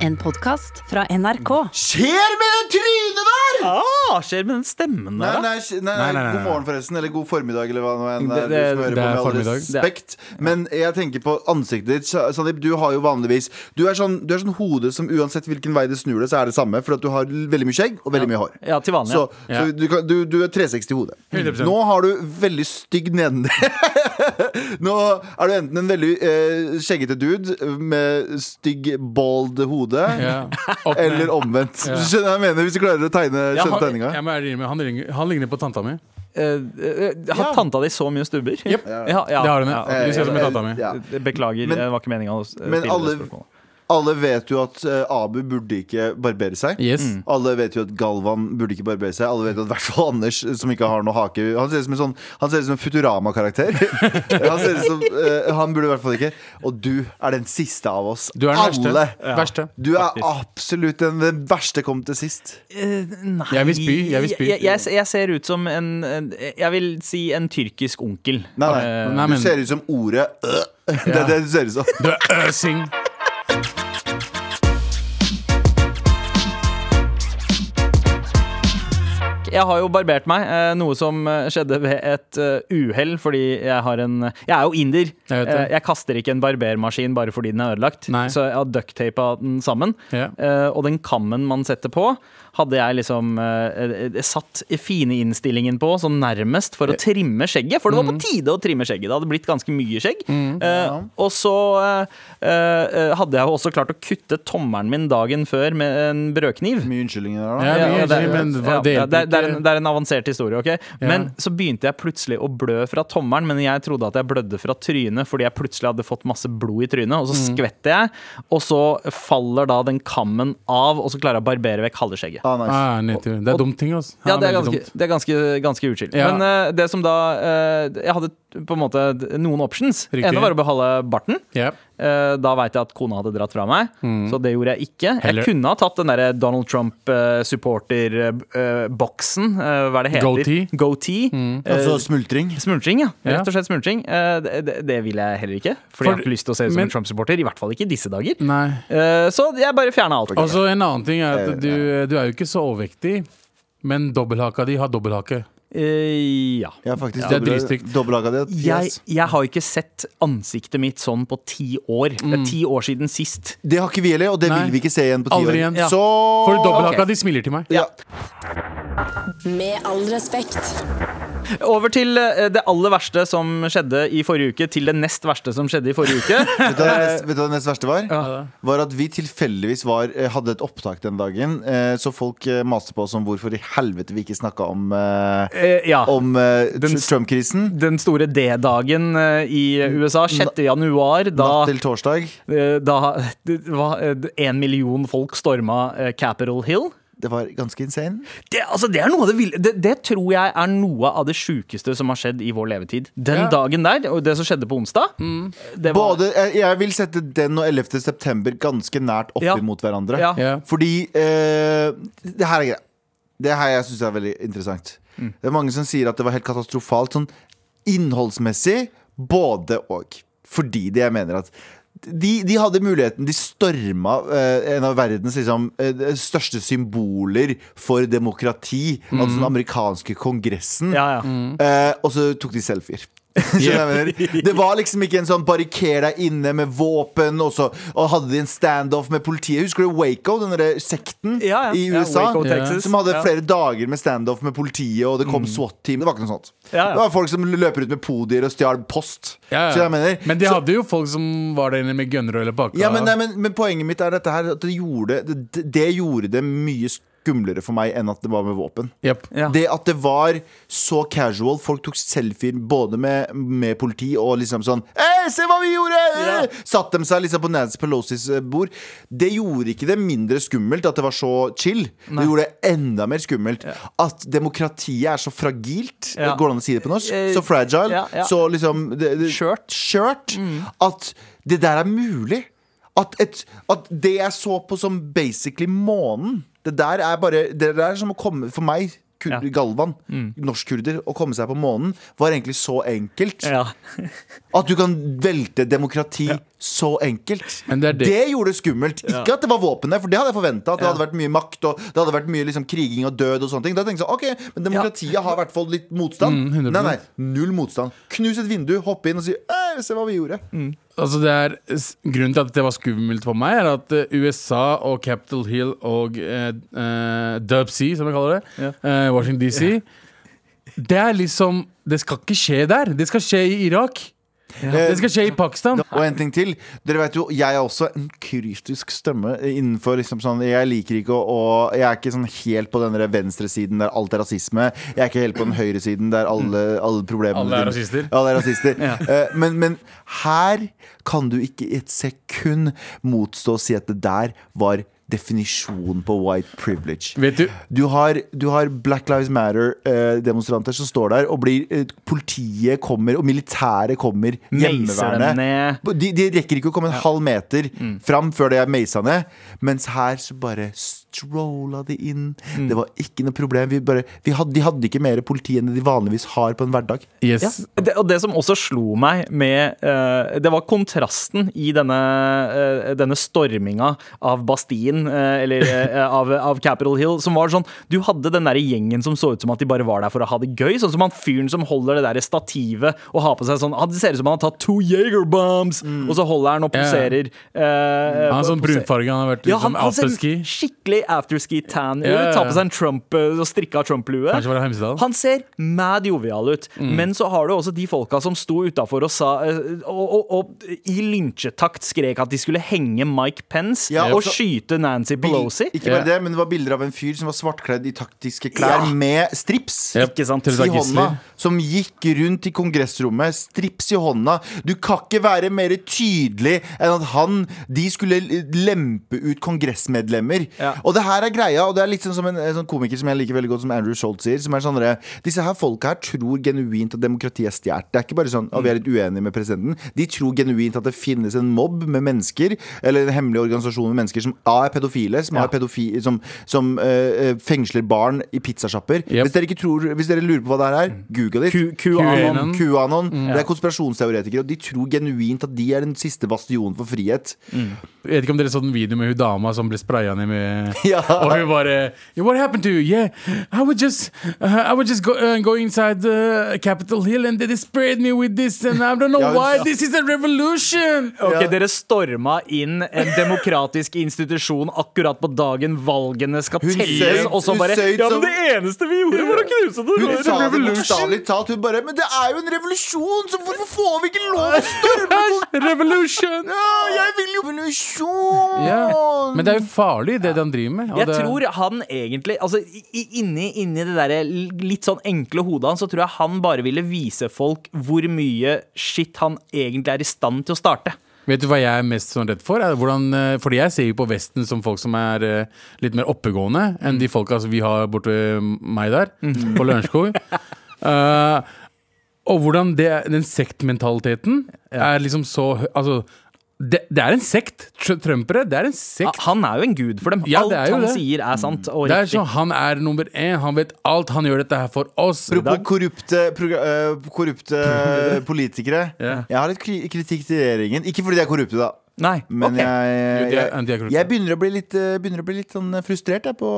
En podkast fra NRK. Skjer med det trynet der?! Ah, skjer med den stemmen Nei, der, da? nei, nei, nei, Nei, nei, nei, god morgen forresten, eller god formiddag, eller hva nå enn Det- det. Du som det- hører det på er med all formiddag. respekt. Men jeg tenker på ansiktet ditt. Sa- Sandeep, du har jo vanligvis Du er sånn, du er sånn hode som uansett hvilken vei det snur det, så er det samme. For at du har veldig mye skjegg og veldig mye hår. Ja, til vanlig. Så, Ja. så du, kan, du, du er 360 i hodet. 100%. Nå har du veldig stygg nedentil. Nå er du enten en veldig eh, skjeggete dude med stygg, bald hode, Ja. Opp eller omvendt. Ja. Skjønner jeg mener? Hvis du klarer å tegne Ja, skjønne han- tegninga. Innrømme, han, han ligner på tanta mi. Eh, eh, har Ja. tanta di så mye stubber? Yep. Ja, ja, Det har hun. ja. ja. Du ser ut som tanta mi. Beklager, Men- det var ikke meninga å men stille alle- det spørsmålet. Alle vet jo at eh, Abu burde ikke barbere seg. Yes. Alle vet jo at Galvan burde ikke barbere seg. Alle vet jo at hvert fall Anders, eh, som ikke har noe hake Han ser ut som en sånn Han ser ut som en Futurama-karakter. han, ser ut som, eh, han burde i hvert fall ikke. Og du er den siste av oss. Du er den verste. Ja. Verste. Du er faktisk. absolutt den, den verste kom til sist. Uh, nei Jeg vil spy, jeg vil spy. Jeg, jeg, jeg ser ut som en, Jeg vil si en tyrkisk onkel. Nei, nei. Uh, Nei, du ser ut som ordet øh. Det er det du ser ut som. Du er øsing. Jeg har jo barbert meg, eh, noe som eh, skjedde ved et eh, uhell, fordi jeg har en Jeg er jo inder. Jeg jeg kaster ikke en barbermaskin bare fordi den er ødelagt, Nei. så jeg har ducktapa den sammen. Ja. Og den kammen man setter på, hadde jeg liksom eh, eh, satt fine innstillingen på, sånn nærmest, for å trimme skjegget. For det var Mm. på tide å trimme skjegget. Det hadde blitt ganske mye skjegg. Eh, og så eh, eh, hadde jeg jo også klart å kutte tommelen min dagen før med en brødkniv. Mye unnskyldninger der, da. Ja, mye Ja, det, men ja, det det, det, er en, det er en avansert historie, ok? Men så begynte jeg plutselig å blø fra tommelen, men jeg trodde at jeg blødde fra trynet fordi jeg plutselig hadde fått masse blod i trynet, og så Mm. skvetter jeg, og så faller da den kammen av, og så klarer jeg å barbere vekk halve skjegget. Ah, nice. Ah, nedtur. det er dumt ting, altså. Ja, det er ganske, det er ganske, ganske utskilt. Ja. Men uh, det som da uh, Jeg hadde på en måte noen options. Riktig. ene var å beholde barten. Ja. Eh, da veit jeg at kona hadde dratt fra meg, så det gjorde jeg ikke. Mm. Heller- Jeg kunne ha tatt den der Donald Trump-supporter-boksen. hva er det heter? Goatee. Goatee. mm. Altså smultring. Smultring, ja. Rett og slett smultring. Eh, det, det, vil jeg heller ikke. Fordi For- jeg har ikke lyst til å se ut som men- en Trump-supporter. I hvert fall ikke i disse dager. Nei. Eh, så jeg bare fjerna alt. Okay. Altså en annen ting er Eh, at du, du er jo ikke så overvektig, men dobbelthaka di har dobbelthake. Eh, ja. Ja, faktisk. Det er dritstygt. Jeg, jeg har ikke sett ansiktet mitt sånn på ti år. Det er ti år siden sist. Det har ikke vi heller, og det Nei. vil vi ikke se igjen på ti Aldri år. igjen. Ja. Så For dobbelthaka okay. de smiler til meg. ja. Med all respekt. Over til eh, det aller verste som skjedde i forrige uke, til det nest verste som skjedde i forrige uke. Vet du hva det nest- vet du hva det nest verste var? Ja. Var at vi tilfeldigvis var, eh, hadde et opptak den dagen. Så folk maste på oss om hvorfor i helvete vi ikke snakka om, Eh, ja. om eh, Trump-krisen. Den store D-dagen eh, i USA, 6. januar, da Natt til torsdag. Eh, Da det var én million folk storma eh, Capitol Hill. Det var ganske insane. Det, altså, det, er noe av det, det, det tror jeg er noe av det sjukeste som har skjedd i vår levetid. Den Ja. dagen der, og det som skjedde på onsdag det var, Både, jeg, jeg vil sette den og 11. september ganske nært opp Ja. imot hverandre. Ja. Ja. Fordi eh, Det her er greia. Det her jeg syns er veldig interessant. Mm. Det er mange som sier at det var helt katastrofalt sånn innholdsmessig. Både og. Fordi det jeg mener at de, de hadde muligheten. De storma eh, en av verdens liksom, eh, største symboler for demokrati. Altså den amerikanske kongressen. Ja, Ja, Mm. Eh, og så tok de selfier. Skjønner jeg mener? Det var liksom ikke en sånn barriker deg inne med våpen, og så og hadde de en standoff med politiet. Husker du Waco, den der sekten Ja, ja. i Ja, USA? Waco, Ja. Texas. Som hadde Ja. flere dager med standoff med politiet, og det kom SWAT-team. Det var ikke noe sånt. Ja, ja. Det var folk som løper ut med podier og stjal post. Ja, ja. Skjønner jeg mener? Men de Så- hadde jo folk som var der inne med gunner eller pakka. ja, men, nei, men, men poenget mitt er dette her at det gjorde det, det gjorde det mye skumlere for meg enn at det var med våpen. Yep. Ja. Det at det var så casual. Folk tok selfier både med, med politi og liksom sånn «Eh, Se hva vi gjorde! Ja. Satt de seg liksom på Nancy Pelosis eh, bord. Det gjorde ikke det mindre skummelt at det var så chill. Det gjorde det enda mer skummelt at demokratiet er så fragilt. Ja. Går det an å si det på norsk? Eh, Så fragile. ja, ja. Så liksom Skjørt. Mm. At det der er mulig. At, et, at det jeg så på som basically månen Det der er bare Det der er som å komme For meg kur Ja. Galvan, norskkurder, å komme seg på månen, var egentlig så enkelt. Ja. At du kan velte demokrati så enkelt. Men det er det. det- gjorde det skummelt. Ikke at det var våpen der, for det hadde jeg forventa. At det hadde vært mye makt og det hadde vært mye liksom, kriging og død og sånne ting. Da tenkte jeg sånn, ok, Men demokratiet har i hvert fall litt motstand. Mm, nei, nei, null motstand. Knus et vindu, hoppe inn og si eh, se hva vi gjorde. Altså det er, grunnen til at det var skummelt for meg, er at eh, USA og Capitol Hill og eh, Dub C, som jeg kaller det, eh, Washington DC Det er liksom Det skal ikke skje der. Det skal skje i Irak. Det skal skje i Pakistan. Og en ting til. Dere vet jo, Jeg er også en kryptisk stemme innenfor liksom sånn Jeg liker ikke å og Jeg er ikke sånn helt på den der venstresiden der alt er rasisme. Jeg er ikke helt på den høyresiden der alle, alle problemene Alle er rasister. Alle er rasister. ja. men, men her kan du ikke i et sekund motstå å si at det der var definisjonen på white privilege. Vet du Du har, du har Black Lives Matter-demonstranter som står der, og blir, eh, politiet kommer, og militæret kommer hjemmeværende. De, de rekker ikke å komme en halv meter fram før de er meisa ned. Mens her så bare strolla de inn. Det var ikke noe problem. Vi bare, vi hadde, de hadde ikke mer politi enn de vanligvis har på en hverdag. Yes. Det, og det som også slo meg med uh, Det var kontrasten i denne, uh, denne storminga av Bastien, uh, eller eh, av, av Capitol Hill, som var sånn Du hadde den der gjengen som så ut som at de bare var der for å ha det gøy. Sånn som han fyren som holder det der stativet og har på seg sånn Det ser ut som han har tatt to Jager bombs, og så holder han og poserer. Han er sånn brunfarge. Han har vært ja, liksom han, han afterski. skikkelig afterski-tan ut. Ja, ja, ja. Tar på seg en Trump eh, og strikka Trump-lue. Han ser mad jovial ut. Mm. Men så har du også de folka som sto utafor og sa eh, og, og, og i lynsjetakt skrek at de skulle henge Mike Pence Ja, og også- skyte Nancy Pelosi. Ikke bare det, men det var bilder av en fyr som var svartkledd i taktiske klær Ja. med strips. Yep. I hånda, som gikk rundt i kongressrommet, strips i hånda. Du kan ikke være mer tydelig enn at han De skulle lempe ut kongressmedlemmer. Ja. Og det her er greia, og det er litt sånn som en, en sånn komiker som jeg liker veldig godt, som Andrew Schultz sier. Som er sånn Disse her folka her tror genuint at demokratiet er stjålet. Det er ikke bare sånn at vi er litt uenige med presidenten. De tror genuint at det finnes en mobb med mennesker, eller en hemmelig organisasjon med mennesker som A er pedofile, som, Ja. pedofi, som, som uh, fengsler barn i pizzasjapper. Yep. Hvis dere ikke tror Hvis dere lurer på hva det her er, google det. QAnon. QAnon. Mm. Det er konspirasjonsteoretikere, og de tror genuint at de er den siste bastionen for frihet. Jeg vet ikke om dere så den videoen med hun dama som ble spraya ned med Ja. Og hun bare What happened to you? Yeah, I would just uh, I would just go, uh, go inside uh, Capitol Hill and they sprayed me with this and I don't know Ja, why. ja. This is a revolution! Ok, Ja. Dere storma inn en demokratisk institusjon akkurat på dagen valgene skal Hun telles, og så bare Ja, men det eneste vi gjorde, var å knuse det! Hun sa det bokstavelig talt. Hun bare Men det er jo en revolusjon, så hvorfor får vi ikke lov å storme? Revolution! Ja, jeg vil jo revolusjon! Ja. Men det er jo farlig, det de driver med. og Jeg det, tror han egentlig altså, inni, inni det der litt sånn enkle hodet hans, så tror jeg han bare ville vise folk hvor mye shit han egentlig er i stand til å starte. Vet du hva jeg er mest sånn redd for? Hvordan, eh, fordi jeg ser jo på Vesten som folk som er eh, litt mer oppegående enn de folka altså, vi har borte ved meg der, på Lørenskog. uh, og hvordan det, den sektmentaliteten er liksom så Altså, det, det er en sekt. Trumpere, det er en sekt. Han er jo en gud for dem. Ja, Alt han det. sier, er sant og Det er riktig. sånn, Han er nummer én, han vet alt, han gjør dette her for oss. Apropos korrupte, eh, korrupte politikere. yeah. Jeg har litt kritikk til regjeringen. Ikke fordi de er korrupte, da. Nei, Men okay. jeg, jeg, jeg, jeg begynner å bli litt, eh, å bli litt sånn frustrert jeg, på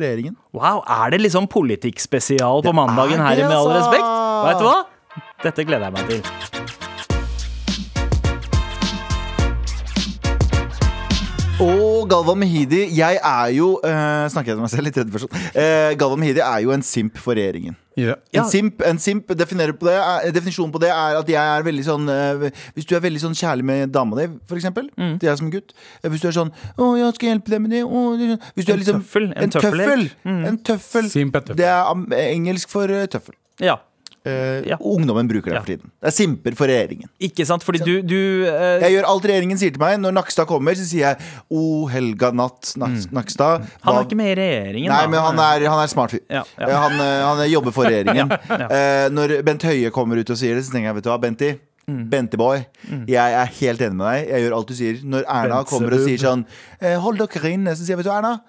regjeringen. Wow, er det liksom politikkspesial på Det mandagen er her, med all altså. respekt? Vet du hva? Dette gleder jeg meg til. Og Galvan Mehidi, jeg er jo uh, Snakker jeg til meg selv i tredje person? Eh, Galvan Mehidi er jo en simp for regjeringen. Ja. Ja. En simp, en simp definerer på det, er, definisjonen på det er at jeg er veldig sånn uh, Hvis du er veldig sånn kjærlig med dama di, for eksempel. Mm. Til jeg som gutt. Hvis du er sånn 'Å, jeg skal hjelpe deg med det'. Å, sånn. Hvis du En er liksom tøffel, en En tøffel. Mm. En tøffel. Simp er tøffel. Det er engelsk for tøffel. Ja, Eh, Ja. Ungdommen bruker det for tiden. Det er simper for regjeringen. ikke sant? Fordi du, du eh, Jeg gjør alt regjeringen sier til meg. Når Nakstad kommer, så sier jeg 'O helga natt, Nak- Nakstad'. Mm. Han er ikke med i regjeringen, Nei, da. men han er, han er smart fyr. Ja. Eh, Han, eh, han jobber for regjeringen. Eh, når Bent Høie kommer ut og sier det, så tenker jeg vet du hva, Benti. Mm. Benteboy, jeg er helt enig med deg. Jeg gjør alt du sier. Når Erna Bentse kommer og sier sånn eh, 'Hold dere inne', så sier jeg vet du, Erna.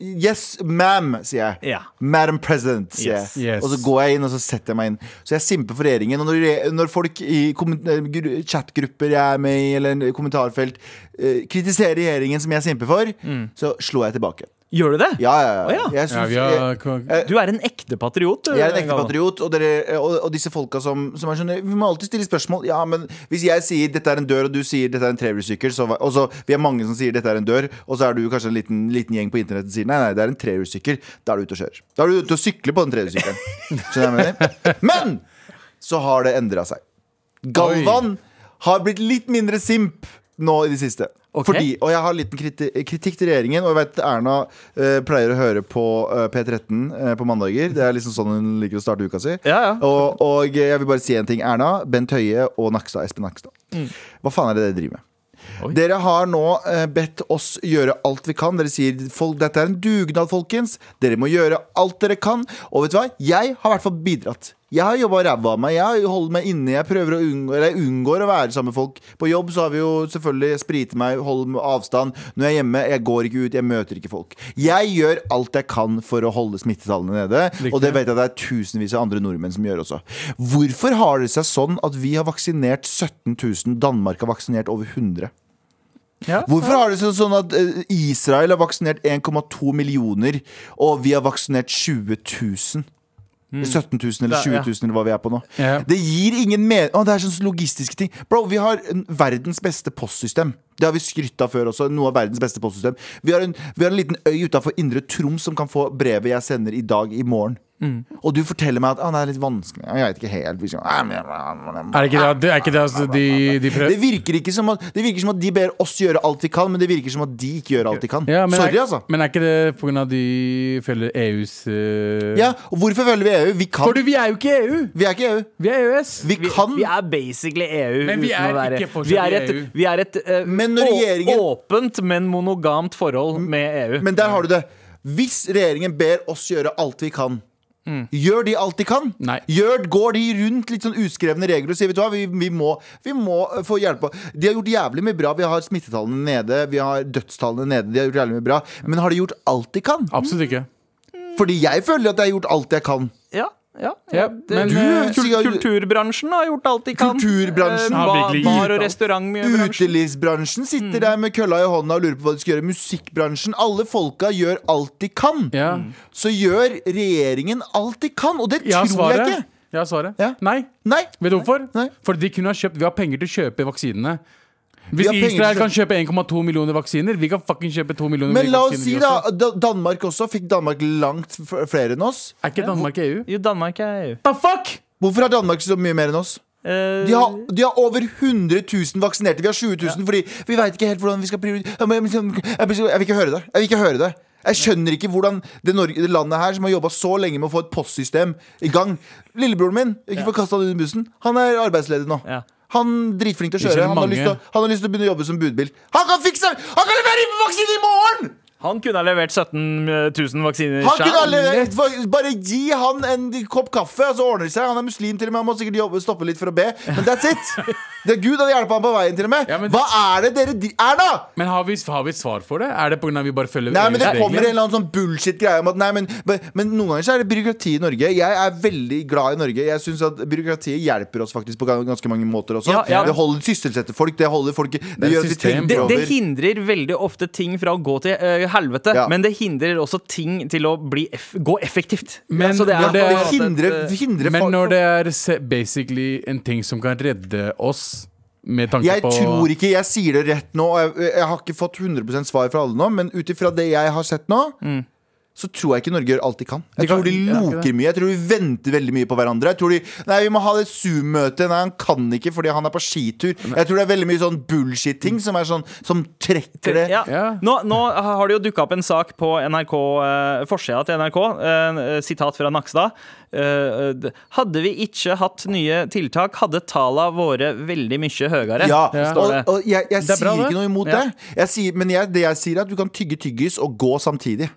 Yes, ma'am, sier jeg. Yeah. Madam President, sier Yes. jeg. Yes. Og så går jeg inn og så setter jeg meg inn. Så jeg simper for regjeringen. Og når, når folk i eh, gru- chatgrupper jeg er med i, eller en kommentarfelt, eh, kritiserer regjeringen som jeg simper for, så slår jeg tilbake. Gjør du det? Ja, ja, ja. Oh, ja. Jeg Ja, synes- jeg- har Du er en ekte patriot. du, jeg er en ekte patriot, og, dere, og, og disse folka som, som er sånn Vi må alltid stille spørsmål. Ja, men hvis jeg sier dette er en dør, og du sier dette er en trehjulssykkel, så Og så vi er mange som sier dette er en dør, og så er du kanskje en liten, liten gjeng på internett som sier nei, nei, det er en trehjulssykkel, da er du ute og kjører. Da er du ute og sykler på den trehjulssykkelen. Skjønner du hva jeg mener? Men så har det endra seg. Galvan har blitt litt mindre simp nå i det siste. Ok. Fordi, og jeg har en kriti kritikk til regjeringen. Og jeg vet Erna eh, pleier å høre på eh, P13 eh, på mandager. Det er liksom sånn hun liker å starte uka si. Ja, ja. Og, og jeg vil bare si en ting. Erna, Bent Høie og Nakstad, Espen Nakstad. Hva faen er det dere driver med? Oi. Dere har nå eh, bedt oss gjøre alt vi kan. Dere sier folk, dette er en dugnad, folkens. Dere må gjøre alt dere kan. Og vet du hva? Jeg har i hvert fall bidratt. Jeg har jobba ræva av meg. Jeg holder meg inne. Jeg prøver å unngå Eller jeg unngår å være sammen med folk. På jobb så har vi jo selvfølgelig sprite meg, holdt avstand. Når jeg er hjemme, jeg går ikke ut, jeg møter ikke folk. Jeg gjør alt jeg kan for å holde smittetallene nede. Og det vet jeg det er tusenvis av andre nordmenn som gjør også. Hvorfor har det seg sånn at vi har vaksinert 17 000, Danmark har vaksinert over 100? Ja. Hvorfor har det sånn at eh, Israel har vaksinert 1,2 millioner, og vi har vaksinert 20 000? 17 000 eller 20 000 eller hva vi er på nå. Ja. Det gir ingen mening Å, Det er sånne logistiske ting. Bro, vi har verdens beste postsystem. Det har vi skrytt av før også. Noe av verdens beste postsystem. Vi har en, vi har en liten øy utafor Indre Troms som kan få brevet jeg sender i dag i morgen. Og du forteller meg at ah, det er litt vanskelig. Jeg vet ikke helt. Er det ikke det, er ikke det altså, de, de Det virker, ikke som at, det virker som at de ber oss gjøre alt vi kan, men det virker som at de ikke gjør alt de kan. ja, men, Sorry, er, altså. men er ikke det pga. de følger EUs uh... Ja, og Hvorfor følger vi EU? Vi kan. Fordi vi er jo ikke EU! Vi er ikke EU. Vi er EØS. Vi Vi, kan. vi er basically EU. Men vi er være, ikke fortsatt vi er et, EU. Vi er et uh, Men regjeringen- åpent, men monogamt forhold med EU. Men der har du det. Hvis regjeringen ber oss gjøre alt vi kan, gjør de alt de kan? Nei. Gjør, går de rundt litt sånn uskrevne regler og sier vet du hva, vi, vi, må, vi må få hjelp? De har gjort jævlig mye bra. Vi har smittetallene nede, vi har dødstallene nede. De har gjort jævlig mye bra Men har de gjort alt de kan? Absolutt ikke. Fordi jeg føler at jeg har gjort alt jeg kan. ja, ja, Ja, det- men, du, eh, kul- kulturbransjen har gjort alt de kan. Kulturbransjen Eh, bar, bar- og restaurant restaurantbransjen. Utelivsbransjen sitter der med kølla i hånda og lurer på hva de skal gjøre. Musikkbransjen. Alle folka gjør alt de kan. Ja. Så gjør regjeringen alt de kan, og det tror jeg ikke. Jeg har svaret. Ja. Nei. Nei. Vet du hvorfor? Nei. Fordi de kunne ha kjøpt Vi har penger til å kjøpe vaksinene. Hvis penger Israel kan kjøpe 1,2 millioner vaksiner, vi kan fucking kjøpe 2 millioner Men la oss si da Danmark også. Fikk Danmark langt flere enn oss? Er ikke Danmark EU? Jo, Danmark er EU. The fuck?! Hvorfor har Danmark så mye mer enn oss? Eh, De har, de har over 100 000 vaksinerte. Vi har 20 000 fordi vi veit ikke helt hvordan vi skal prioritere Jeg, vil- ikke høre det. Jeg vil ikke høre det. Jeg skjønner ikke hvordan det, Norge, det landet her som har jobba så lenge med å få et postsystem i gang Lillebroren min, ikke få kasta han under bussen, han er arbeidsledig nå. Ja. Han er dritflink til å kjøre. Han har, lyst til, å- han har lyst til å begynne å jobbe som budbil. Han kan fikse! Han kan levere vaksine i morgen! Han kunne ha levert 17 000 vaksiner Han kunne ha levert, bare gi han en kopp kaffe, og så ordner det seg. Han er muslim til og med, han må sikkert jobbe, stoppe litt for å be. Men that's it! Det er Gud hadde hjulpet ham på veien til og med. Ja, men- Hva er det dere er Erna! Men har vi, har vi et svar for det? Er det pga. vi bare følger Nei, men Det kommer en eller annen sånn bullshit-greie om at Nei, men, men, noen ganger så er det byråkrati i Norge. Jeg er veldig glad i Norge. Jeg syns at byråkratiet hjelper oss faktisk på ganske mange måter også. Ja, ja. Det holder sysselsetter folk. Det holder folk Det, det, gjør at vi det, det hindrer veldig ofte ting fra å gå til eh, helvete, Ja. men det hindrer også ting til å bli eff gå effektivt. Men ja, det er når det- er, Det hindrer, eh, hindrer Men når det er basically en ting som kan redde oss med tanke Jeg på tror ikke jeg sier det rett nå. og Jeg, jeg har ikke fått 100 svar fra alle nå, men ut ifra det jeg har sett nå, så tror jeg ikke Norge gjør alt de kan. Jeg De kan- tror de loker mye. Jeg tror de venter veldig mye på hverandre. Jeg tror de, Nei, vi må ha det Zoom-møtet. Nei, han kan ikke fordi han er på skitur. Jeg tror det er veldig mye sånn bullshit-ting som er sånn Som trekker det. Ja. Nå, nå har det jo dukka opp en sak på NRK, eh, forsida til NRK, eh, sitat fra Nakstad. Eh, hadde vi ikke hatt nye tiltak, hadde tala vært veldig mye høyere. Ja, og, og jeg, jeg er sier bra, ikke noe imot Ja. det. Jeg sier, men jeg, det jeg sier, er at du kan tygge tyggis og gå samtidig.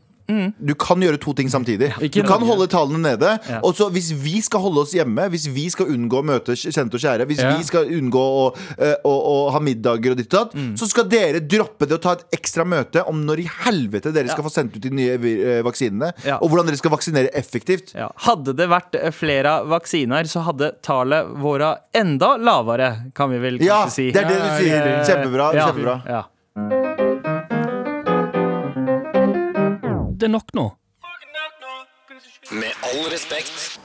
Du kan gjøre to ting samtidig. Ikke Du kan Norge. holde tallene nede. Ja. Og så hvis vi skal holde oss hjemme, hvis vi skal unngå å møte kjente og kjære, hvis Ja. vi skal unngå å, eh, å, å ha middager og ditt og datt, Mm. så skal dere droppe det og ta et ekstra møte om når i helvete dere skal få sendt ut de nye eh, vaksinene, og hvordan dere skal vaksinere effektivt. Hadde det vært eh, flere vaksiner, så hadde tallet vært enda lavere, kan vi vel kanskje si. Ja, det er det du sier. Kjempebra. Ja. kjempebra Det er nok nå. Med all respekt.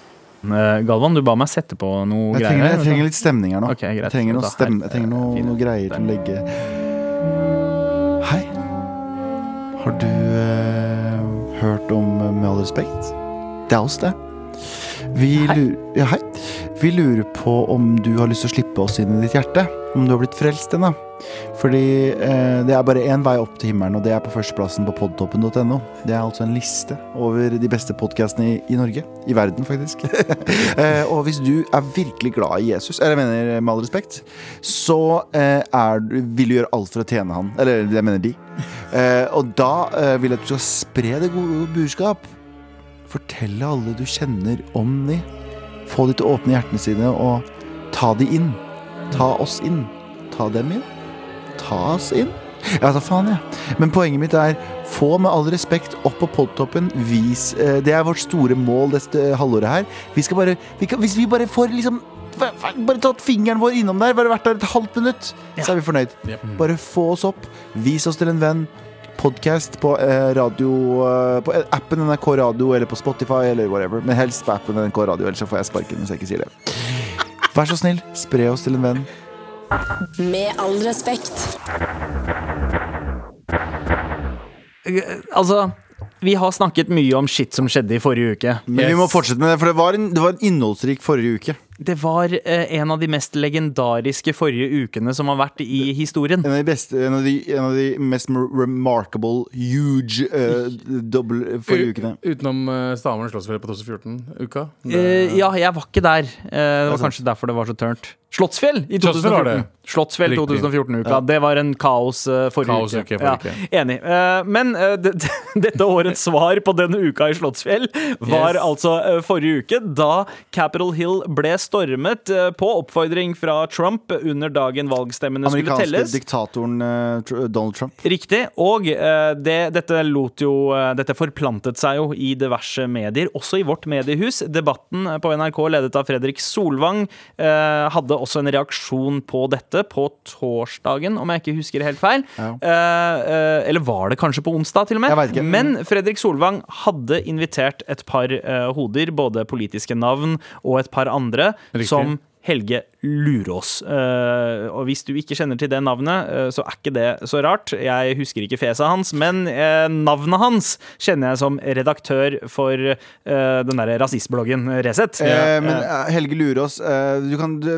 Eh, Galvan, du ba meg sette på noe Jeg greier. trenger, greier. jeg trenger litt stemning her nå. Okay, greit. Jeg trenger noe, stem, jeg trenger noe, noe greier til å legge Hei. Har du eh, hørt om eh, Med all respekt? Det er oss, det. Vi lurer, ja, hei. Vi lurer på om du har lyst til å slippe oss inn i ditt hjerte. Om du har blitt frelst ennå. Fordi eh, det er bare én vei opp til himmelen, og det er på førsteplassen på podtoppen.no. Det er altså en liste over de beste podkastene i, i Norge. I verden, faktisk. eh, og hvis du er virkelig glad i Jesus, eller jeg mener med all respekt, så eh, er, vil du gjøre alt for å tjene han. Eller det mener de. Eh, og da eh, vil jeg at du skal spre det gode budskap. Fortelle alle du kjenner om de. Få de til å åpne hjertene sine og ta de inn. Ta oss inn. Ta dem inn. Ta oss inn. Ja, da faen, jeg. Men poenget mitt er få med all respekt opp på podtoppen. Vis eh, Det er vårt store mål dette halvåret her. Vi skal bare vi kan, Hvis vi bare får liksom bare tatt fingeren vår innom der, bare vært der et halvt minutt, så er vi fornøyd. Yep. Bare få oss opp. Vis oss til en venn. Podcast på eh, radio eh, På appen NRK Radio eller på Spotify eller whatever. Men helst på appen NRK Radio, ellers så får jeg sparken hvis jeg ikke sier det. Vær så snill, spre oss til en venn. Med all respekt. Altså, vi har snakket mye om shit som skjedde i forrige uke. Men vi må fortsette med det, for det var en, det var en innholdsrik forrige uke. Det var eh, en av de mest legendariske forrige ukene som har vært i historien. En av de beste, en av de, en av de mest remarkable, huge uh, double forrige ukene. Utenom uh, Stavern slåssfjell på 2014-uka. Uh, ja, jeg var ikke der. Uh, det var kanskje derfor det var så tørnt. Slottsfjell i Slottsfjell var 2014. Slottsfjell Riktig. 2014-uka. Det var en kaos uh, forrige Kaos uke. Ja, enig. Uh, men uh, dette årets svar på denne uka i Slottsfjell var Yes. altså forrige uke, da Capitol Hill ble stormet eh, på oppfordring fra Trump under dagen valgstemmene skulle telles. Amerikanske diktatoren eh, Donald Trump. Riktig. Og eh, det, dette jo eh, Dette forplantet seg jo i diverse medier, også i vårt mediehus. Debatten på NRK, ledet av Fredrik Solvang, eh, hadde også en reaksjon på dette på torsdagen, om jeg ikke husker helt feil. Ja. Eh, eh, eller var det kanskje på onsdag, til og med? Jeg vet ikke. Men Fredrik Solvang hadde invitert et par eh, hoder, både politiske navn og et par andre. Som Helge Lurås. Eh, og hvis du ikke kjenner til det navnet, eh, så er ikke det så rart. Jeg husker ikke fjeset hans, men eh, navnet hans kjenner jeg som redaktør for den derre rasistbloggen Resett. Eh, men Helge Lurås Du kan du,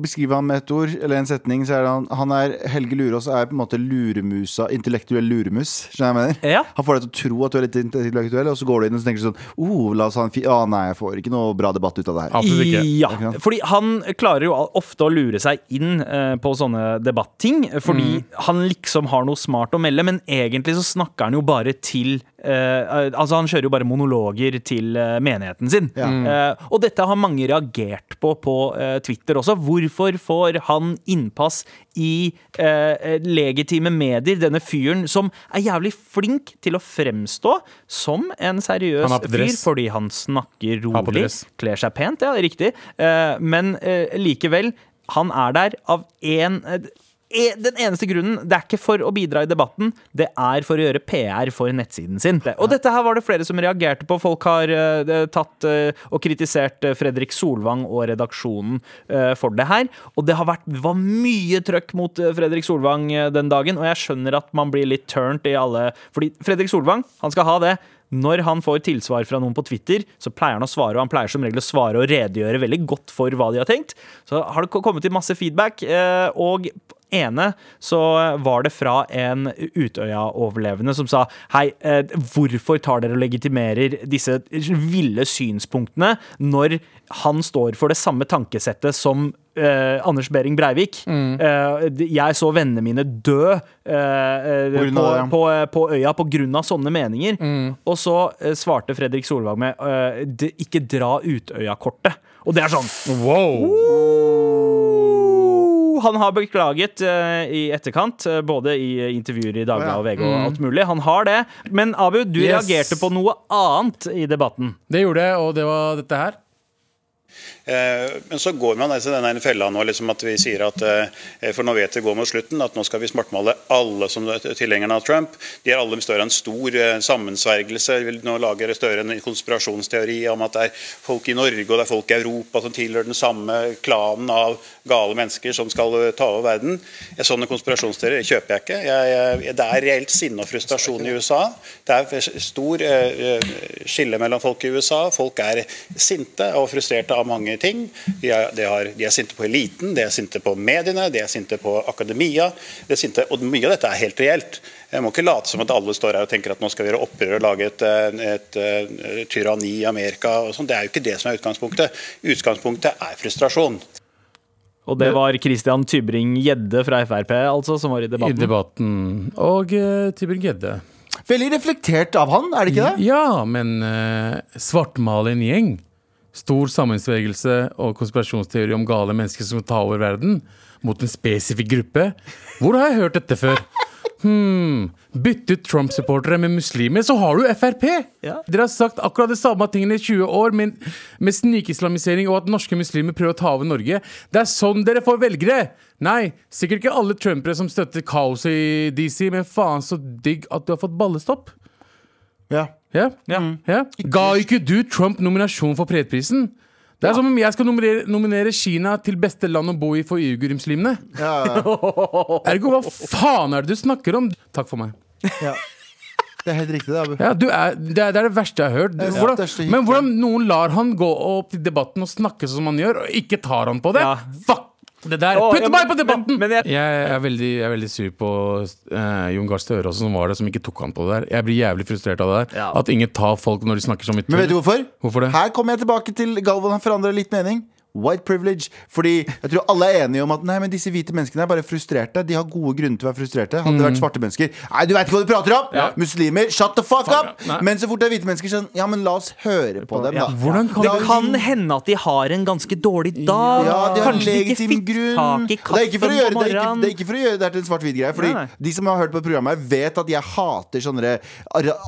beskrive ham med et ord eller en setning, så er det han, han er Helge Lurås er på en måte luremusa, intellektuell luremus. Skjønner jeg mener? Ja. Han får deg til å tro at du er litt intellektuell, og så går du inn og så tenker du sånn oh, la oss ha en fi Ah, nei, jeg får ikke noe bra debatt ut av det her. Absolutt ikke. Ja, fordi han klarer jo ofte å lure seg inn eh, på sånne debatting, fordi han liksom har noe smart å melde, men egentlig så snakker han jo bare til eh, Altså, han kjører jo bare monologer til uh, menigheten sin. Eh, og dette har mange reagert på på Twitter også. Hvorfor får han innpass i legitime medier, denne fyren som er jævlig flink til å fremstå som en seriøs fyr, fordi han snakker rolig, kler seg pent, ja, riktig. Eh, men likevel, han er der av én den eneste grunnen, det er ikke for å bidra i debatten, det er for å gjøre PR for nettsiden sin. Og dette her var det flere som reagerte på. Folk har uh, tatt uh, og kritisert eh, Fredrik Solvang og redaksjonen uh, for det her. Og det har vært var mye trøkk mot Fredrik Solvang den dagen, og jeg skjønner at man blir litt turnt i alle Fordi Fredrik Solvang, han skal ha det. Når han får tilsvar fra noen på Twitter, så pleier han å svare, og han pleier som regel å svare og redegjøre veldig godt for hva de har tenkt. Så har det kommet inn masse feedback, og ene så var det fra en Utøya-overlevende som sa Hei, eh, hvorfor tar dere og legitimerer disse ville synspunktene når han står for det samme tankesettet som eh, Anders Behring Breivik. Eh, d- jeg så vennene mine dø eh, På på, på, øya på grunn av sånne meninger. Og så svarte Fredrik Solvang med eh, 'ikke dra Utøya-kortet'. Og det er sånn Wow! Han har beklaget uh, i etterkant, uh, både i intervjuer i Dagbladet og VG og alt mulig. Han har det. Men Abu, du Yes. reagerte på noe annet i debatten. Det gjorde jeg, og det var dette her. Eh, Men så går man altså denne fella nå, liksom at vi sier at eh, For nå vet det går mot slutten, at nå skal vi smartmale alle som er tilhengerne av Trump. De er alle større en stor eh, sammensvergelse. Vil nå lager Støre en konspirasjonsteori om at det er folk i Norge og det er folk i Europa som tilhører den samme klanen av gale mennesker som skal ta over verden. Sånne konspirasjonsteorier kjøper jeg ikke. Jeg, jeg, det er reelt sinne og frustrasjon i USA. Det er stor skille mellom folk i USA. Folk er sinte og frustrerte av mange ting. De er, de har, de er sinte på eliten, de er sinte på mediene, de er sinte på akademia. De er sinte, og mye av dette er helt reelt. Jeg må ikke late som at alle står her og tenker at nå skal vi gjøre opprør og lage et, et, et, et tyranni i Amerika. Og sånt. det er jo ikke det som er utgangspunktet. Utgangspunktet er frustrasjon. Og det var Christian Tybring-Gjedde fra Frp altså, som var i I debatten. debatten. Og uh, Tybring-Gjedde. Veldig reflektert av han, er det ikke det? Ja, men uh, svartmale en gjeng. Stor sammensvergelse og konspirasjonsteori om gale mennesker som tar over verden mot en spesifikk gruppe. Hvor har jeg hørt dette før? Hmm, Bytte ut Trump-supportere med muslimer, så har du Frp! Ja. Dere har sagt akkurat det samme tingene i 20 år, med, med snikislamisering og at norske muslimer prøver å ta over Norge. Det er sånn dere får velgere! Nei, sikkert ikke alle trumpere som støtter kaoset i DC, men faen så digg at du har fått ballestopp. Ja. Ja? Ja. Ga ikke du Trump nominasjon for fredsprisen? Det er som om jeg skal nominere, nominere Kina til beste land å bo i for uigurismuslimene. Ja, Ergo, hva faen er det du snakker om? Takk for meg. ja. Det er helt riktig, det, Abu. Ja, du er, det, er, det er det verste jeg har hørt. Hvordan, men hvordan noen lar han gå opp til debatten og snakke som han gjør, og ikke tar han på det? Ja. Fuck! Det der. Å, Putt ja, meg men- på debatten! men- men jeg- jeg, er veldig, jeg er veldig sur på uh, Jon Gahr Støre også, som var det, som ikke tok han på det der. Jeg blir jævlig frustrert av det der. Ja. At ingen tar folk når de snakker så mye Men vet du hvorfor? Hvorfor det? Her kommer jeg tilbake til Galvan. Han forandrer litt mening. White privilege. Fordi jeg tror alle er enige om at Nei, men disse hvite menneskene er bare frustrerte. De har gode grunner til å være frustrerte. Hadde det vært svarte mennesker Nei, du veit ikke hva du prater om! Mm. Ja. Muslimer, shut the fuck up! Nei. Men så fort det er hvite mennesker, sånn Ja, men la oss høre på dem, da. Hvordan kan Det kan hende at de har en ganske dårlig dag. Ja, de har Kanskje de ikke fikk tak i kaffen på det, er ikke, morgenen. det er ikke for å gjøre det til en svart-hvit greie. Fordi Nei, nei. de som har hørt på programmet, her vet at jeg hater sånne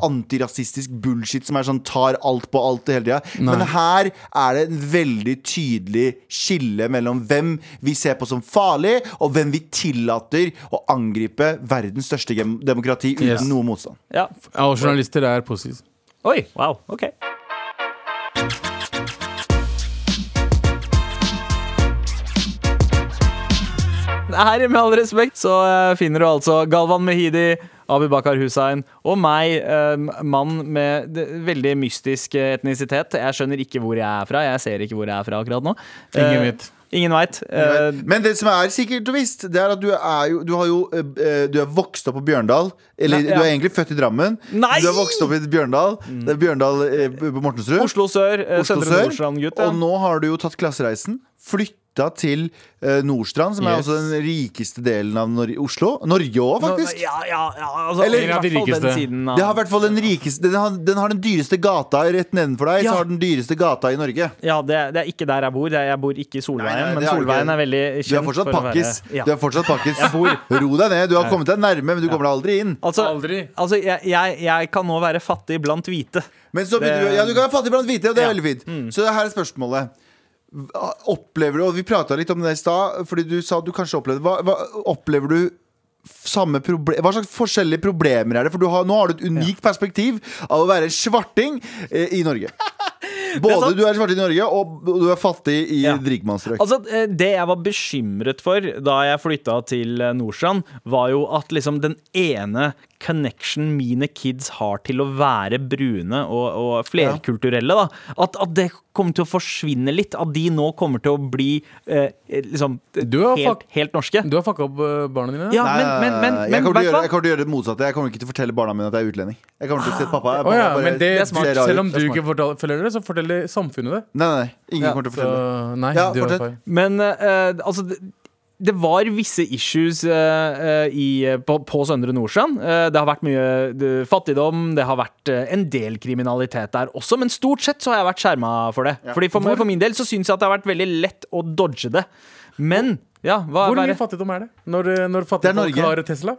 antirasistisk bullshit som er sånn tar alt på alt hele tida. Men her er det en veldig tydelig skille mellom hvem vi ser på som farlig, og hvem vi tillater å angripe verdens største demokrati uten Yes. noe motstand. Ja. Ja, og journalister er positive. Oi, wow, ok Her, med all respekt, så eh, finner du altså Galvan Mehidi, Abu Bakar Hussein og meg, eh, mann med veldig mystisk eh, etnisitet. Jeg skjønner ikke hvor jeg er fra. Jeg ser ikke hvor jeg er fra akkurat nå. Ingen Eh, vet. Ingen veit. Eh, Men det som er sikkert og visst, det er at du er jo Du har jo Du er vokst opp på Bjørndal. Eller Nei, ja. du er egentlig født i Drammen. Nei! Du er vokst opp i Bjørndal. Det er Bjørndal på Mortensrud. Oslo sør, Oslo sør. Ja. Og nå har du jo tatt klassereisen. Flytta til eh, Nordstrand, som er Yes. også den rikeste delen av Nor Oslo. Norge òg, faktisk. Ja, ja, ja altså, Eller- i hvert de den rikeste. siden av- Det har i hvert fall den rikeste Den har den, har den dyreste gata rett nedenfor deg. Ja. Så har den dyreste gata i Norge. Ja, det, det er ikke der jeg bor. Det er, jeg bor ikke i Solveien, Nei, nei, men har du Solveien ikke. er veldig Du er kjent fortsatt for å pakkis. ja. Du er fortsatt pakkis. Ro deg ned. Du har kommet deg nærme, men du kommer deg aldri inn. Altså, Aldri. altså jeg, jeg, jeg kan nå være fattig blant hvite. Men så begynner du, ja, du kan være fattig blant hvite, og det er Ja. veldig fint. Så her er spørsmålet. Opplever du, og Vi prata litt om det i stad, fordi du sa du kanskje opplevde hva, hva, Opplever du samme proble Hva slags forskjellige problemer er det? For du har, nå har du et unikt perspektiv av å være svarting eh, i Norge. Både er du er svarting i Norge, og du er fattig i Ja. rikmannsstrøk. Altså, eh, Det jeg var bekymret for da jeg flytta til Nordstrand, var jo at liksom den ene connection mine kids har til å være brune og, og flerkulturelle. da at, at det kommer til å forsvinne litt. At de nå kommer til å bli eh, liksom helt, helt norske. Du har fucka opp eh, barna dine? Ja, Nei, men, men, men, jeg, kommer gjøre, jeg kommer til å gjøre det motsatte. Jeg kommer ikke til å fortelle barna mine at jeg er utlending. Jeg kommer til å si at pappa er pappa ja, bare men det, Det er smart. ser Selv om du Det ikke forteller det, så forteller samfunnet det. Nei, nei, nei. Ingen Ja, kommer til å Så fortelle det. Ja, fortsett. Men uh, altså det, var visse issues eh, eh, i, på, på Søndre Nordsjøen. Uh, det har vært mye eh, fattigdom, det har vært eh, en del kriminalitet der også, men stort sett så har jeg vært skjerma for det. Fordi for, for min del så syns jeg at det har vært veldig lett å dodge det. Men ja, hva Hvor er mye fattigdom er det? Når, eh, når er fattige folk har Tesla?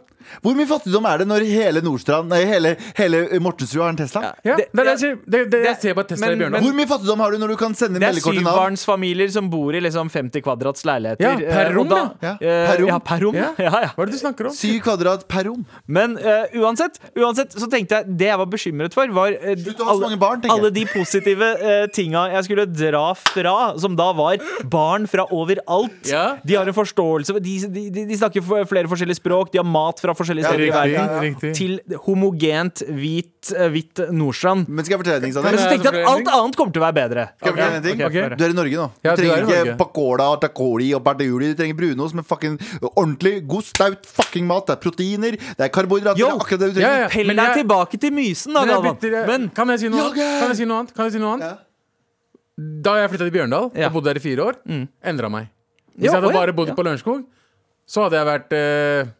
Hvor mye fattigdom er det når hele Nordstrand Nei, hele, hele Mortensrud har en Tesla? Ja, Det- det, er det, det, det, jeg ser på Tesla men- i Bjørndal. Hvor mye fattigdom har du når du kan sende Det er meldekort til Nav? syvbarnsfamilier som bor i liksom 50 kvadrats leiligheter. Ja, per eh, rom, da- ja. eh, Per rom. Ja, per rom. Ja. Ja, ja. Hva er det du snakker om? Syv kvadrat per rom. Men uh, uansett, uansett så tenkte jeg det jeg var bekymret for, var uh, mange barn, alle de positive uh, tinga jeg skulle dra fra, som da var barn fra overalt. Ja. De har en forståelse de, de, de de snakker flere forskjellige språk, de har mat fra forskjellige Ja, steder i riktig, verden. Til homogent, hvit, eh, hvitt Nordstrand. Men skal jeg fortelle deg ting, Men så tenkte jeg at alt annet kommer til å være bedre. Skal jeg fortelle deg en ting? Ok, få høre. Du er i Norge nå. Du trenger er ikke pakola, takoli og barduli. Du trenger brunost med fucking ordentlig god, staut fucking mat. Det er proteiner, det er karbohydrater. Yo! Det er akkurat det du trenger. ja. Pell deg tilbake til Mysen, da, Galvan. Men kan jeg si noe annet? Kan jeg si noe annet? Kan jeg si noe annet? Ja. Da jeg flytta til Bjørndal Ja. og bodde der i fire år, mm. endra meg. Hvis Ja, jeg hadde bare bodd ja. på Lørenskog, så hadde jeg vært eh,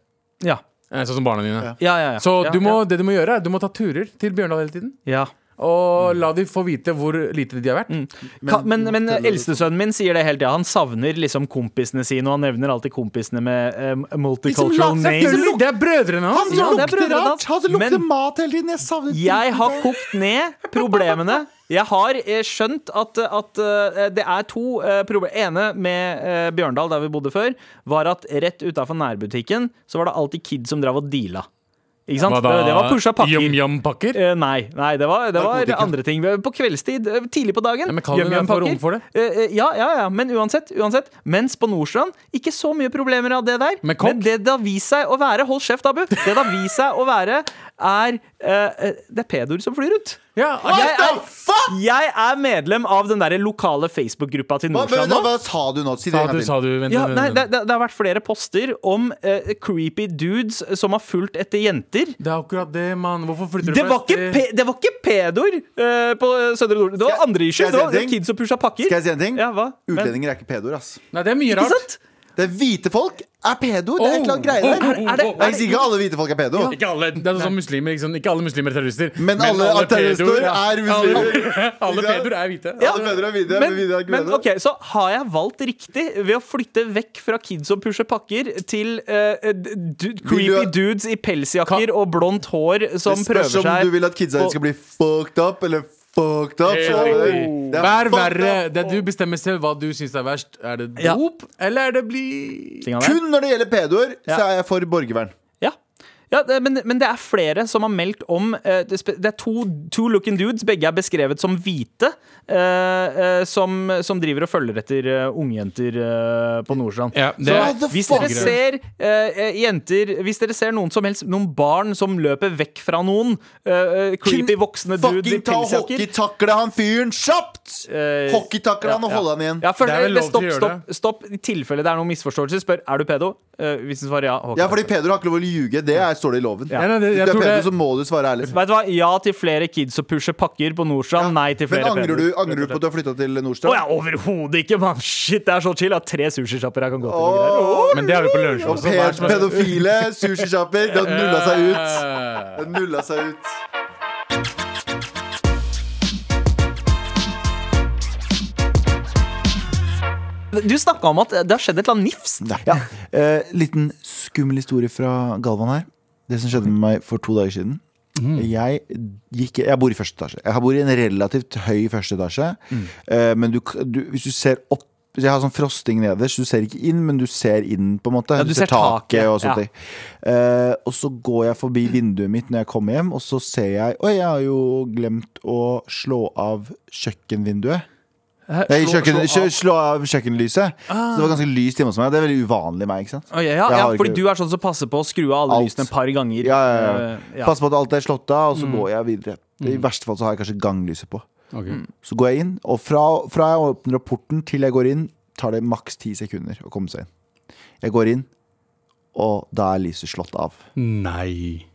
ja. eh, sånn som barna dine. Ja, ja, ja. Så ja, du må, ja. det du må gjøre, er du må ta turer til Bjørndal hele tiden. ja. Og la de få vite hvor lite de har vært. Ka- Men, men eldstesønnen min sier det hele tida. Han savner liksom kompisene sine, og han nevner alltid kompisene med eh, multicultural Liksom, names. Selvfølgelig, Det er brødrene Han hans! som Ja, det er lukter brødrene rart! hans. Han som lukter Men- mat hele tiden! Jeg savner Jeg har kokt ned problemene. Jeg har eh, skjønt at, at eh, det er to uh, problemer. ene med eh, Bjørndal, der vi bodde før, var at rett utafor nærbutikken så var det alltid kids som drev og deala. Ikke sant? Da? Det, det var pusha pakker. Yum-yum-pakker? Eh, nei, nei, det var, det var andre ting. På kveldstid, eh, tidlig på dagen. Ja, men kan du Yum-yum få pakker. rom for det? Eh, eh, ja, ja, ja, men uansett, uansett. Mens på Nordstrand, ikke så mye problemer av det der. Men. Men det det har vist seg å være Hold kjeft, Abu. Det det har vist seg å være, er eh, eh, Det er pedoer som flyr rundt. Ja, Jeg er, jeg er medlem av den der lokale Facebook-gruppa til Nordstrand nå. hva sa du nå? Si det sa en gang du, til. sa du. Vent, Ja, vent, nei, vent. det, det, det har vært flere poster om eh, creepy dudes som har fulgt etter jenter. Det er akkurat det, mann. Hvorfor flytter du Det var ikke, pe det var ikke pedoer eh, på Søndre Nord. Det var Skal- andre skal issues. jeg Det si var ting? kids som pusha pakker. Skal jeg si en ting? Ja, hva? Men- Utlendinger er ikke pedoer, ass. Nei, det er mye Ikke rart. sant? Det er hvite folk er pedo. Det er et eller annet greie der. Oh, oh, oh, Er det- oh, Jeg sier ikke alle hvite folk er pedo. Ikke alle. Det er sånn som muslimer. Ikke, sånn, ikke alle muslimer er terrorister. Men alle terrorister pedoer- er muslimer. Alle, alle pedoer er hvite. Ja. Alle pedoer er hvite, Men, men er men ok, så har jeg valgt riktig ved å flytte vekk fra kids som pusher pakker, til uh, creepy du- dudes i pelsjakker og blondt hår som Det spørs om du vil at kidsa dine skal bli fucked up eller fucked up. Riktig. Det er er verre? Det du bestemmer selv hva du syns er verst. Er det Ja. dop, eller er det bli Kun når det gjelder pedoer, så er jeg for borgervern. Ja. Det, men, men det er flere som har meldt om uh, Det det er to, two looking dudes, begge er beskrevet som hvite, uh, uh, som, som driver og følger etter uh, ungjenter på Nordstrand. Ja, det Så hvis dere ser jenter Hvis dere ser noen som helst Noen barn som løper vekk fra noen, creepy voksne dudes i Fucking ta hockeytakle han fyren kjapt! Hockeytakle han og ja, holde han igjen. ja, for, Det er vel lov til stopp, å gjøre stopp, stopp. I tilfelle det er noen misforståelser, spør er du pedo. Hvis du svarer ja, hockey. Ja, fordi pedoer har ikke lov å ljuge. Det er, står det i loven. Ja. Ja, nei, det, Hvis jeg du er pedo, så må du svare ærlig. Vet du hva? Ja til flere kids og pusher pakker på Nordstrand. Nei til Men flere angrer du, pedoer. angrer du på at du har flytta til Å Nordstrand? ja, overhodet ikke, mann! Shit, det er så chill. Har tre sushisjapper her kan gå til. Oh, Men det har vi på pe som er- pedofile sushisjapper. Det har nulla seg ut. Det har nulla seg ut. Du snakka om at det har skjedd et eller annet nifst. Ja. Eh, liten skummel historie fra Galvan her. Det som skjedde med meg for to dager siden. Jeg, gikk, jeg bor i første etasje. Jeg bor i en relativt høy første etasje. Eh, men du, du, hvis du ser opp Jeg har sånn frosting nederst. Du ser ikke inn, men du ser inn, på en måte. Ja, du ser taket, og sånt. ja. Eh, og så går jeg forbi vinduet mitt når jeg kommer hjem, og så ser jeg Oi, jeg har jo glemt å slå av kjøkkenvinduet. Nei, Slå- kjøkken, slå av. slå, av kjøkkenlyset. Så det var ganske lyst hjemme hos meg. Det er veldig uvanlig meg. ikke sant? Oh, ja, ja, ja, fordi ikke- du er sånn som passer på å skru av alle Alt. lysene et par ganger. Ja, ja, ja. Eh, ja. Pass på at alt er slått av, og så går jeg videre. I verste fall så har jeg kanskje ganglyset på. Okay. Så går jeg inn, og fra, fra jeg åpner opp porten til jeg går inn, tar det maks ti sekunder å komme seg inn. Jeg går inn, og da er lyset slått av. Nei.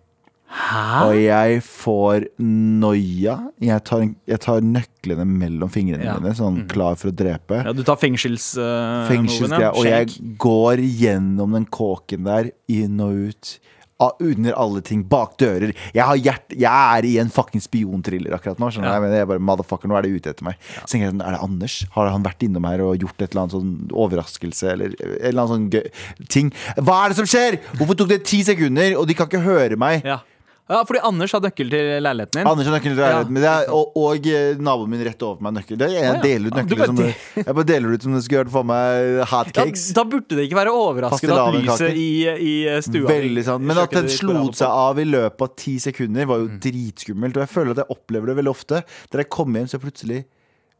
Og jeg får noia. Jeg tar, jeg tar nøklene mellom fingrene Ja. mine, sånn klar for å drepe. Ja, du tar fengsels... Uh, Fengselsgreier. Og jeg går gjennom den kåken der, inn og ut. Under alle ting. Bak dører. Jeg, har hjert, jeg er i en fucking spionthriller akkurat nå. Skjønner ja. Jeg jeg bare, motherfucker, Nå er det ute etter meg. Så tenker jeg, sånn, Er det Anders? Har han vært innom her og gjort et eller annet sånn overraskelse? Eller en eller annen sånn gøy ting? Hva er det som skjer?! Hvorfor tok det ti sekunder, og de kan ikke høre meg? Ja. Ja, fordi Anders har nøkkel til leiligheten din. Anders har nøkkel til leiligheten min, det er- og, og eh, naboen min rett over meg nøkkel. Det jeg Å, ja. deler ut nøkler som Jeg bare deler ut som det skulle vært for meg da, hotcakes. da burde det ikke være overraskende at lyset i, i stua Veldig sant. Men at den slo seg av i løpet av ti sekunder, var jo dritskummelt. Og jeg føler at jeg opplever det veldig ofte. Der jeg kommer hjem, så er plutselig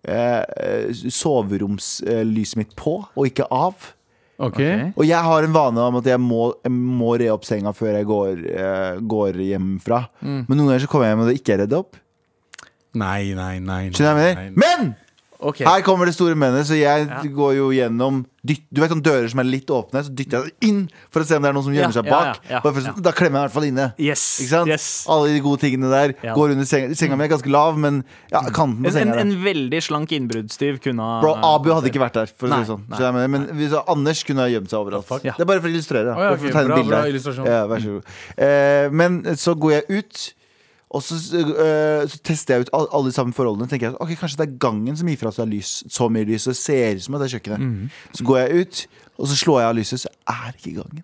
eh, eh, soveromslyset mitt på, og ikke av. Ok. Ok. Og jeg har en vane om at jeg må, jeg må re opp senga før jeg går, uh, går hjemmefra. Mm. Men noen ganger så kommer jeg hjem og det ikke er redd opp. Nei, nei, nei. nei, nei. Men! Ok. Her kommer det store mennet, så jeg går jo gjennom dyt, Du vet sånne dører som er litt åpne, så dytter jeg inn for å se om det er noen som gjemmer Ja, seg bak. ja, ja, for, ja. Da klemmer jeg i hvert fall inne. Yes. Ikke sant? yes. Alle de gode tingene der Ja. går under senga. Senga mi er ganske lav, men ja, kanten på En, senga en, en en veldig slank innbruddstyv kunne ha Bro, Abu hadde ikke vært der, for å si det sånn. nei. Så mener, Men hvis Anders kunne ha gjemt seg overalt. Ja. Det er bare for å illustrere. Oh, ja, Bare for å tegne bra, bra illustrasjon. Ja, vær så god. Eh, men så går jeg ut. Og så, øh, så tester jeg ut all- alle de samme forholdene. Tenker jeg, ok, Kanskje det er gangen som gir fra seg lys så mye lys. Og ser ut som at det er kjøkkenet. Mhm. Så går jeg ut, og så slår jeg av lyset, så er det ikke gangen.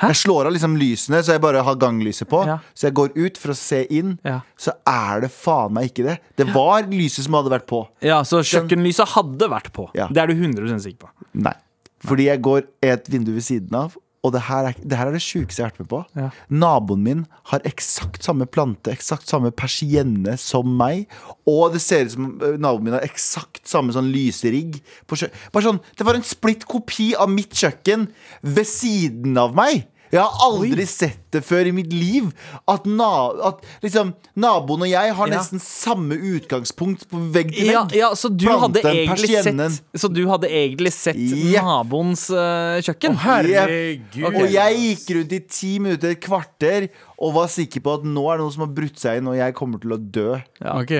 Jeg slår av liksom lysene, så jeg bare har ganglyset på. Ja. Så jeg går ut for å se inn, Ja. så er det faen meg ikke det. Det var lyset som hadde vært på. Ja, Så kjøkkenlyset hadde vært på. Ja. Det er du 100 sikker på. Nei. Fordi jeg går et vindu ved siden av, og det her er det, her er det sjukeste jeg har vært med på. Ja. Naboen min har eksakt samme plante, eksakt samme persienne som meg. Og det ser ut som eh, naboen min har eksakt samme sånn lyserigg. På Bare sånn, Det var en splitt kopi av mitt kjøkken ved siden av meg. Jeg har aldri sett det før i mitt liv. At, na at liksom, naboen og jeg har Ja. nesten samme utgangspunkt på vegg til Ja, vegg. ja, så du sett Så du hadde egentlig sett Jepp. naboens uh, kjøkken? Herregud. Og jeg gikk rundt i ti minutter, et kvarter, og var sikker på at nå er det noen som har brutt seg inn, og jeg kommer til å dø. Ok,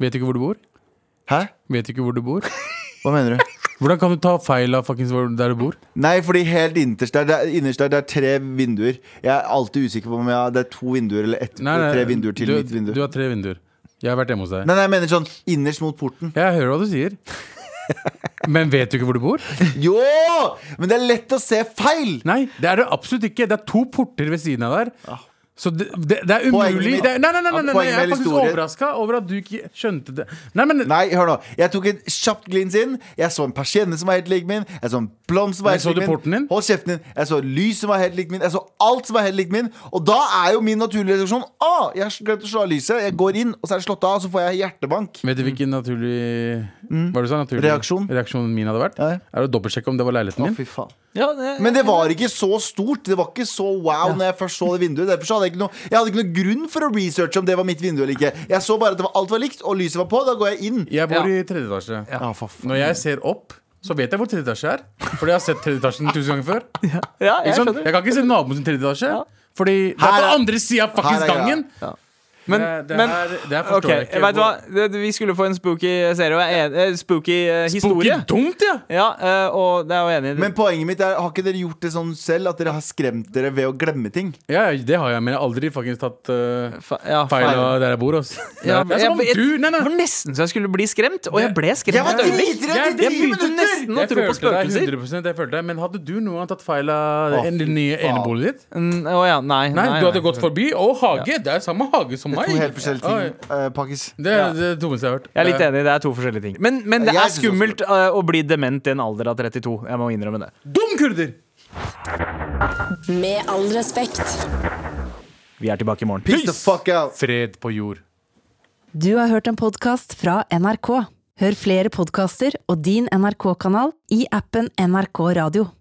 Vet du ikke hvor du bor? Hæ? Vet du ikke hvor du bor? Hva mener du? Hvordan kan du ta feil av fuckings hvor- der du bor? Nei, fordi helt innerst der, det er, innerst der, det er tre vinduer. Jeg er alltid usikker på om jeg, det er to vinduer eller ett, tre vinduer til du, mitt vindu. Du har tre vinduer. Jeg har vært hjemme hos deg. Nei, nei, jeg mener sånn innerst mot porten. Jeg hører hva du sier. Men vet du ikke hvor du bor? Jo! Men det er lett å se feil! Nei, det er det absolutt ikke. Det er to porter ved siden av der. Så det, det, det er umulig. Det Nei, nei, nei, nei, nei, nei, jeg er faktisk overraska over at du ikke skjønte det. Nei, men Nei, hør nå. Jeg tok en kjapt glins inn. Jeg så en persienne som var helt lik min. Jeg så en blomst som var helt lik min. Hold kjeften din. Jeg så lys som var helt lik min. Jeg så alt som var helt lik min. Og da er jo min naturlige reaksjon ah, jeg har glemt å slå av lyset. Jeg går inn, og så er det slått av, og så får jeg hjertebank. vet du hvilken naturlig Hva var det du sa? Naturlig Reaksjon. reaksjonen min hadde vært? Ja. Er å dobbeltsjekke om det var leiligheten min. Å, fy faen. Ja, det, Men det var ikke så stort. Det var ikke så wow når jeg først så det vinduet. Derfor så hadde jeg ikke noe Jeg hadde ikke noe grunn for å researche om det var mitt vindu eller ikke. Jeg så bare at det var, alt var likt, og lyset var på. Da går jeg inn. Jeg bor Ja. i tredje etasje. Ja, for. Når jeg ser opp, så vet jeg hvor tredje etasje er. Fordi jeg har sett tredje etasjen tusen ganger før. ja, jeg? Jeg kan ikke se naboen sin tredje etasje. Ja. Fordi det er på andre sida av fuckings gangen. Men, det, det, men er, det er OK, forstår jeg ikke. vet du hva? Vi skulle få en spooky serie. og jeg er en- eh, Spooky eh, historie. Spooky dumt, ja! Ja, eh, og det er jo enig i. Men poenget mitt er, har ikke dere gjort det sånn selv at dere har skremt dere ved å glemme ting? Ja, det har jeg, men jeg har aldri faktisk tatt uh, Fa ja, feil av der jeg bor. ass. Ja, det er som om du Nei, nei. Det var nesten så jeg skulle bli skremt, og jeg ble skremt. Jeg var dritredd Jeg- i Jeg ti begynte minutter! nesten å tro på spøkelser. 100 jeg følte deg Men hadde du noen gang tatt feil av den nye eneboligen ditt? Å ja, nei. Nei, du hadde gått forbi. Og hage! Det er samme hage som meg. To helt forskjellige ting. Uh, Pakkis. Det er det dummeste jeg har hørt. Jeg er litt enig, det er to forskjellige ting. Men, men det Jeg er synes skummelt eh, å bli dement i en alder av 32. Jeg må innrømme det. Dum kurder! Med all respekt. Vi er tilbake i morgen. Peace the fuck out! Fred på jord. Du har hørt en podkast fra NRK. Hør flere podkaster og din NRK-kanal i appen NRK Radio.